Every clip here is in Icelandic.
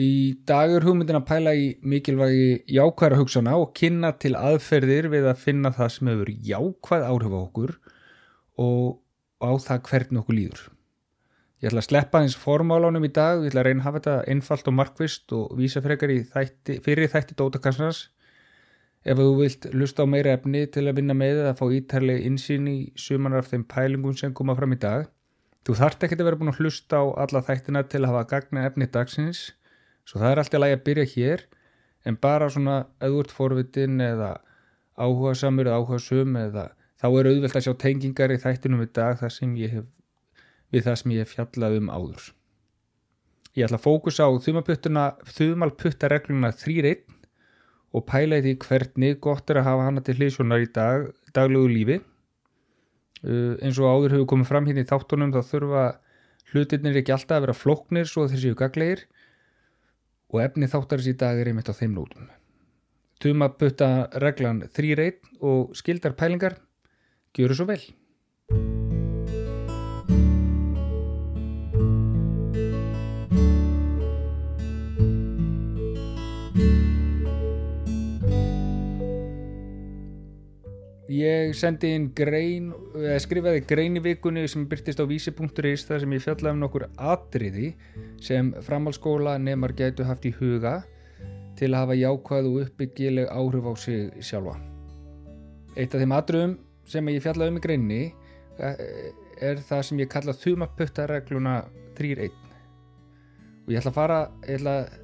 Í dag er hugmyndin að pæla í mikilvægi jákvæðra hugssana og kynna til aðferðir við að finna það sem hefur jákvæð áhrif á okkur og á það hvernig okkur líður. Ég ætla að sleppa eins formálánum í dag, ég ætla að reyna að hafa þetta einfalt og markvist og vísa þætti, fyrir þætti Dótakassans. Ef þú vilt lusta á meira efni til að vinna með eða fá ítærlega insýn í sumanar af þeim pælingum sem koma fram í dag, þú þart ekki að vera búin að hlusta á alla þættina til að hafa gagna efni dagsins svo það er alltaf lægi að byrja hér en bara svona að þú ert forvitin eða áhuga samur eða áhuga sum eða þá er auðvelt að sjá tengingar í þættinum í dag þar sem ég hef við það sem ég hef fjallað um áður. Ég ætla að fókusa á þumalputtaregluna 3.1 og pæla í því hvernig gott er að hafa hana til hlýsjónar í dag, daglegu lífi. Uh, eins og áður hefur komið fram hérna í þáttunum þá þurfa hlutirnir ekki alltaf að vera flóknir svo þessi gaglegir og efni þáttarins í dag er einmitt á þeim nótum. Tuma butta reglan 3.1 og skildar pælingar, gjöru svo vel. Ég sendi inn grein, skrifaði grein í vikunni sem byrtist á vísi.is þar sem ég fjallaði um nokkur atriði sem framhalskóla nefnar gætu haft í huga til að hafa jákvæð og uppbyggileg áhrif á sig sjálfa. Eitt af þeim atriðum sem ég fjallaði um í greinni eh, er það sem ég kalla þumaputtaregluna 3.1 og ég ætla að fara, ég ætla að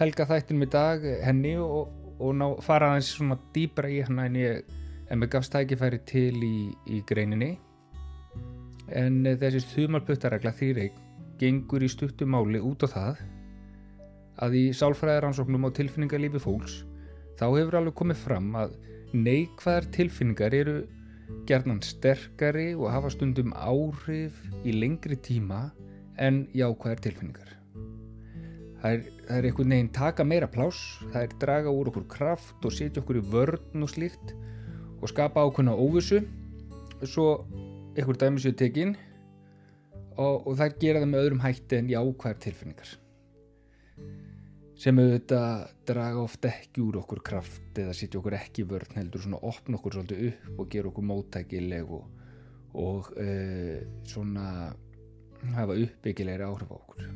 helga þættinum í dag henni og, og ná, fara aðeins svona dýbra í hann en ég en mér gafst tækifæri til í, í greininni. En þessi þumalputtaregla þýreik gengur í stuttumáli út á það að í sálfræðaransóknum á tilfinningarlífi fólks þá hefur alveg komið fram að neikvæðar tilfinningar eru gerðnan sterkari og hafa stundum áhrif í lengri tíma en jákvæðar tilfinningar. Það er, það er einhvern veginn taka meira pláss það er draga úr okkur kraft og setja okkur í vörn og slíkt og skapa ákveðna óvissu. Svo einhver dæmi séu tekin og, og það gera það með öðrum hætti en jákvæðar tilfinningar sem auðvitað draga ofta ekki úr okkur kraft eða sitja okkur ekki vörn heldur svona opna okkur svolítið upp og gera okkur móttækileg og, og uh, svona hafa uppbyggilegri áhrif á okkur.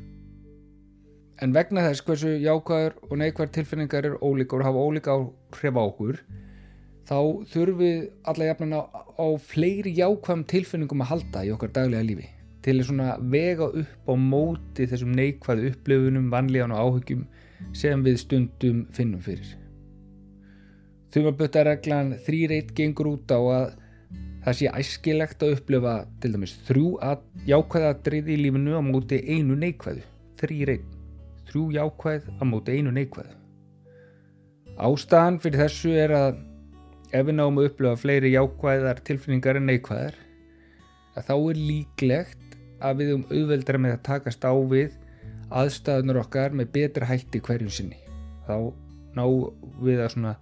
En vegna þess hversu jákvæðar og neikvæðar tilfinningar er ólíka og hafa ólíka áhrif á okkur þá þurfum við alla jafnan á, á fleiri jákvæm tilfinningum að halda í okkar daglega lífi til að vega upp á móti þessum neikvæðu upplifunum, vanlíðan og áhugjum sem við stundum finnum fyrir. Þumabuttareglan 3.1 gengur út á að það sé æskilegt að upplifa til dæmis þrjú að jákvæða drið í lífinu á móti einu neikvæðu. 3.1. Þrjú jákvæð á móti einu neikvæðu. Ástæðan fyrir þessu er að ef við náum að upplifa fleiri jákvæðar tilfinningar en neikvæðar að þá er líklegt að við um auðveldra með að takast á við aðstæðunar okkar með betra hætti hverjum sinni. Þá náum við að svona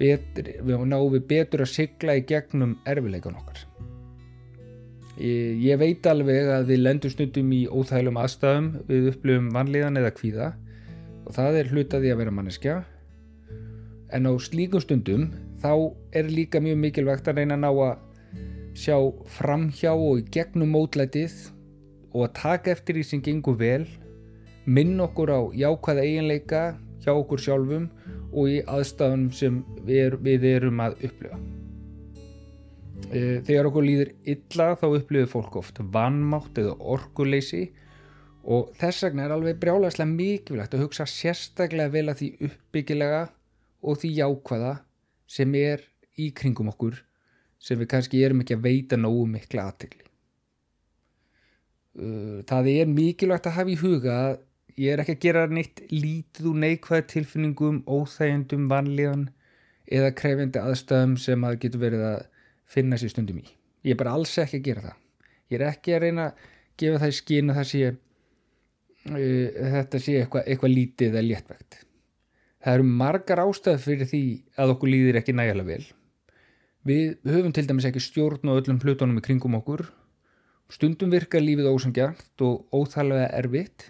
betri, við náum við betur að sigla í gegnum erfileikan okkar. Ég, ég veit alveg að við lendum stundum í óþælum aðstæðum við upplifum vanlíðan eða kvíða og það er hlutaði að vera manneskja. En á slíkum stundum þá er líka mjög mikilvægt að reyna að ná að sjá framhjá og í gegnum mótlætið og að taka eftir því sem gengur vel minn okkur á jákvæða eiginleika hjá okkur sjálfum og í aðstafunum sem við, við erum að upplifa. E, þegar okkur líður illa þá upplifir fólk oft vannmátt eða orkuleysi og þess vegna er alveg brjálæslega mikilvægt að hugsa sérstaklega vel að því uppbyggilega og því jákvæða sem er í kringum okkur sem við kannski erum ekki að veita nógu mikla aðtegli. Uh, það er mikilvægt að hafa í huga að ég er ekki að gera neitt lítið úr neikvæð tilfinningum, óþægendum, vanlíðan eða krefindi aðstöðum sem að getur verið að finna sér stundum í. Ég er bara alls ekki að gera það. Ég er ekki að reyna að gefa það í skín að sé, uh, þetta sé eitthvað eitthva lítið eða léttvægt. Það eru margar ástæði fyrir því að okkur líðir ekki nægilega vel. Við höfum til dæmis ekki stjórn og öllum hlutunum í kringum okkur. Stundum virkar lífið ósangjart og óþægilega erfitt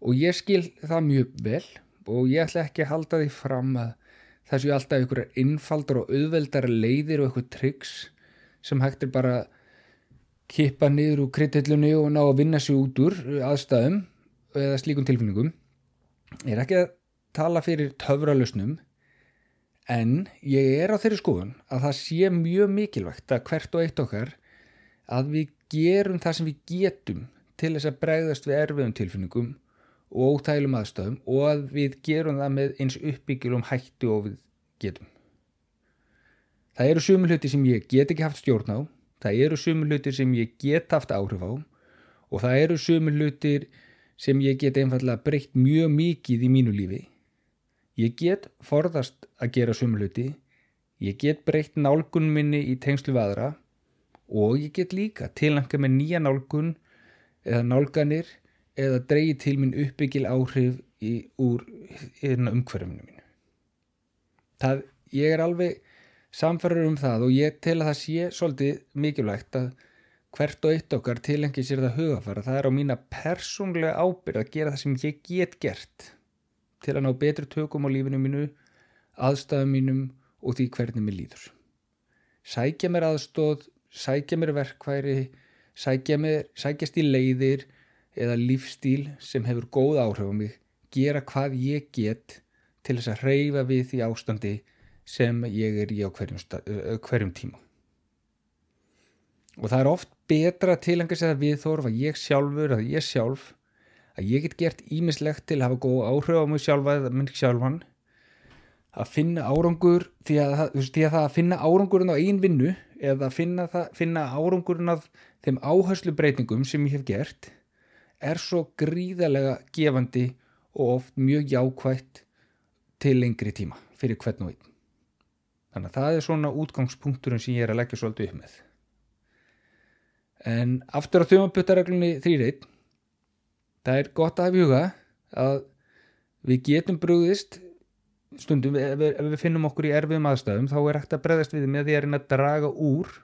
og ég skil það mjög vel og ég ætla ekki að halda því fram að það séu alltaf einhverjar innfaldar og auðveldar leiðir og eitthvað tryggs sem hægt er bara kippa niður úr kritillunni og ná að vinna sér út úr aðstæðum eða slíkum tilfinningum ég er ekki að tala fyrir töfralösnum en ég er á þeirri skoðun að það sé mjög mikilvægt að hvert og eitt okkar að við gerum það sem við getum til þess að bregðast við erfiðum tilfinningum og ótælum aðstöðum og að við gerum það með eins uppbyggjulum hættu og við getum. Það eru sumul hluti sem ég get ekki haft stjórn á, það eru sumul hluti sem ég get haft áhrif á og það eru sumul hluti sem ég get einfallega breytt mjög mikið í mínu lífi. Ég get forðast að gera sumul hluti, ég get breytt nálgun minni í tengslu við aðra og ég get líka tilnanga með nýja nálgun eða nálganir eða dreyji til mín uppbyggil áhrif í, úr umhverfinu mínu. Það, ég er alveg samfærður um það og ég tel að það sé svolítið mikilvægt að hvert og eitt okkar tilengi sér það hugafara. Það er á mína persónlega ábyrð að gera það sem ég get gert til að ná betri tökum á lífinu mínu, aðstæðum mínum og því hvernig mér líður. Sækja mér aðstóð, sækja mér verkværi, sækja mér, sækjast í leiðir eða lífstíl sem hefur góð áhrif á mig gera hvað ég get til þess að hreyfa við því ástandi sem ég er í á hverjum, hverjum tíma og það er oft betra til einhvers að við þorfa ég sjálfur að ég sjálf að ég get gert ímislegt til að hafa góð áhrif á mig sjálfa eða minn sjálfan að finna árangur því að, því að það að finna árangurinn á einn vinnu eða finna, það, finna árangurinn af þeim áherslu breytingum sem ég hef gert er svo gríðarlega gefandi og oft mjög jákvægt til lengri tíma fyrir hvern og einn. Þannig að það er svona útgangspunkturinn sem ég er að leggja svolítið upp með. En aftur á þjómanputtareglunni 3.1 það er gott að huga að við getum brúðist stundum ef við, ef við finnum okkur í erfiðum aðstæðum þá er hægt að breyðast við með því að reyna að draga úr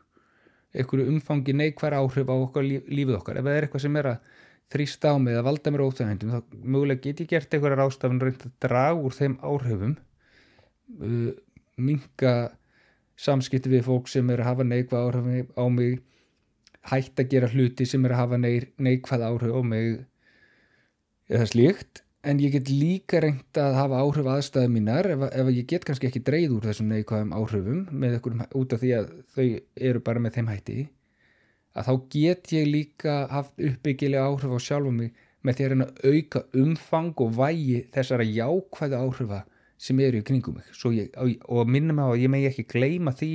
einhverju umfangi neikværa áhrif á okkar lífið okkar. Ef það er eitthvað sem er að þrýsta á mig að valda mér óþægindum þá mögulega get ég gert einhverjar ástafan reynd að draga úr þeim áhrifum uh, minga samskipti við fólk sem er að hafa neikvæð áhrif á mig hætt að gera hluti sem er að hafa neikvæð áhrif á mig eða slíkt en ég get líka reynd að hafa áhrif aðstæðu mínar ef, ef ég get kannski ekki dreyð úr þessum neikvæðum áhrifum með einhverjum út af því að þau eru bara með þeim hætti að þá get ég líka haft uppbyggilega áhrif á sjálfum mig með því að auka umfang og vægi þessara jákvæða áhrifa sem eru í kringum mig. Ég, og minnum á að ég megi ekki gleima því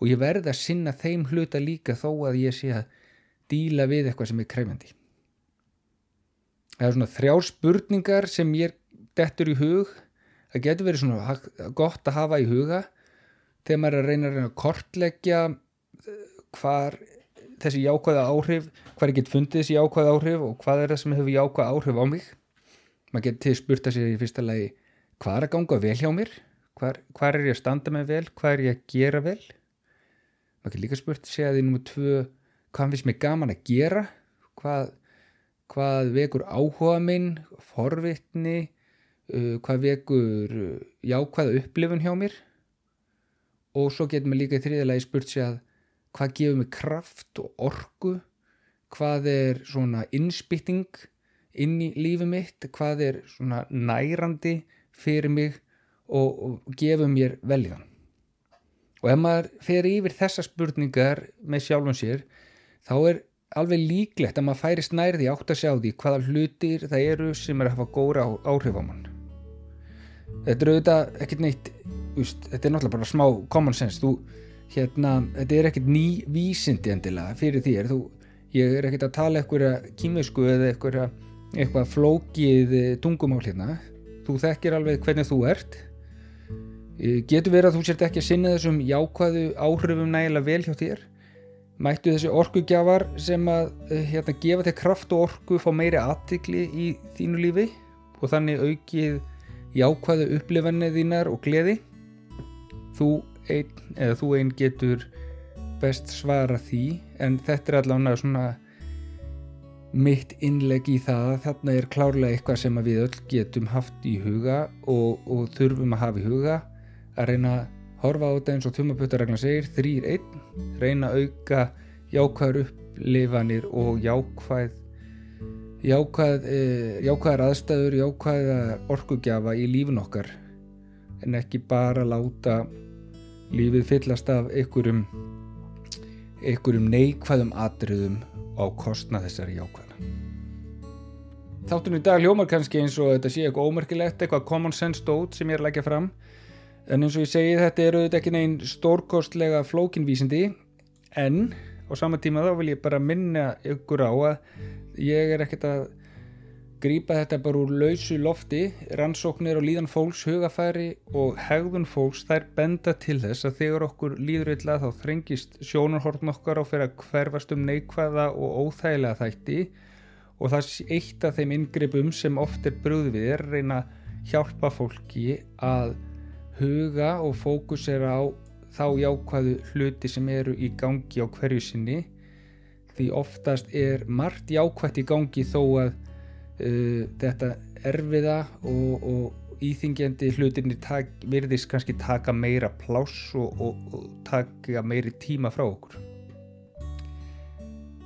og ég verði að sinna þeim hluta líka þó að ég sé að díla við eitthvað sem er krefjandi það er svona þrjá spurningar sem ég dettur í hug. Það getur verið svona gott að hafa í huga þegar maður er að reyna að, reyna að kortleggja hvar þessi jákvæða áhrif hvað er gett fundið þessi jákvæða áhrif og hvað er það sem hefur jákvæða áhrif á mig. Maður getur spurt að sér í fyrsta lagi hvað er að ganga vel hjá mér? Hvað er ég að standa með vel? Hvað er ég að gera vel? Maður getur líka spurt að segja því nummið tvö hvað finnst mér gaman að gera? Hvað, hvað vekur áhuga minn forvitni uh, hvað vekur uh, jákvæða upplifun hjá mér. Og svo getur maður líka í þriðalagi spurt sig að hvað gefur mig kraft og orgu hvað er svona innspýtting inn í lífið mitt? Hvað er svona nærandi fyrir mig og, og gefur mér veljan og ef maður fer yfir þessa spurningar með sjálfum sér þá er alveg líklegt að maður færi snærði átt að sjá því hvaða hlutir það eru sem er að hafa góra áhrif á mann. Þetta er auðvitað ekkert neitt úst, þetta er náttúrulega bara smá common sense. Þú hérna, þetta er ekkert ný vísindi endilega fyrir þér. Þú, ég er ekkert að tala eitthvað kýmisku eða eitthvað flókið eh, tungumál hérna. Þú þekkir alveg hvernig þú ert. Eh, getur verið að þú sért ekki að sinna þessum jákvæðu áhrifum nægilega vel hjá þér mættu þessi orkugjafar sem að eh, hérna, gefa þér kraft og orku fá meiri aðtikli í þínu lífi og þannig aukið jákvæðu upplifanið þínar og gleði. Þú einn eða þú einn getur best svara því en þetta er allavega svona mitt innleg í það að þarna er klárlega eitthvað sem við öll getum haft í huga og, og þurfum að hafa í huga að reyna að horfa á þetta eins og þumapötareglan segir, þrýr einn, reyna að auka jákvæður upplifanir og jákvæð jákvæð, e, jákvæðar aðstæður, jákvæðar orkugjafa í lífun okkar en ekki bara láta lífið fyllast af einhverjum einhverjum neikvæðum atriðum á kostna þessari jákvæða. Þáttunum í dag hljómar kannski eins og þetta sé eitthvað ómerkilegt, eitthvað common sense stót sem ég er að leggja fram en eins og ég segi þetta eru þetta ekki neginn stórkostlega flókinvísindi en á sama tíma þá vil ég bara minna ykkur á að ég er ekkert að grýpa þetta bara úr lausu lofti, rannsóknir og líðan fólks, hugafæri og hegðun fólks þær benda til þess að þegar okkur líður illa þá þrengist sjónarhortn okkar á fyrir að hverfast um neikvæða og óþægilega þætti. Og það er eitt af þeim inngripum sem oft er brúð við er reyna hjálpa fólki að huga og fókusera á þá jákvæðu hluti sem eru í gangi á hverju sinni því oftast er margt jákvætt í gangi þó að uh, þetta erfiða og, og íþingjandi hlutinni verðist kannski taka meira pláss og, og, og taka meiri tíma frá okkur.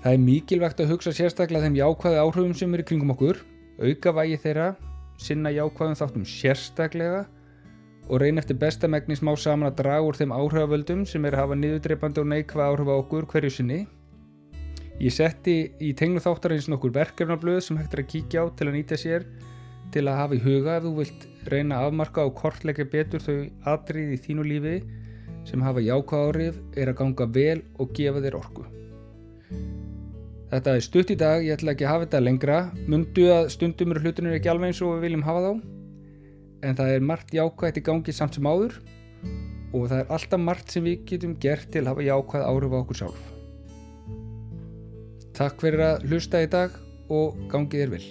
Það er mikilvægt að hugsa sérstaklega þeim jákvæði áhrifum sem eru kringum okkur, auka vægi þeirra, sinna jákvæðum þáttum sérstaklega og reyna eftir bestamegni smá saman að draga úr þeim áhrifavöldum sem er að hafa niðurdreipandi og neikvæð áhrif á okkur hverju sinni. Ég setti í tenglu þáttarins nokkur verkefnablöð sem hægt er að kíkja á til að nýta sér til að hafa í huga ef þú vilt reyna að afmarka og kortleika betur þau atrið í þínu lífi sem hafa jákvæð árið er að ganga vel og gefa þér orku. Þetta er stutt í dag, ég ætla ekki að hafa þetta lengra, mundu að stundum eru hlutunir ekki alveg eins og við viljum hafa þá en það er margt jákvæðt í gangi samt sem áður og það er alltaf margt sem við getum gert til að hafa jákvæð árið á okkur sjálf. Takk fyrir að hlusta í dag og gangið er vil.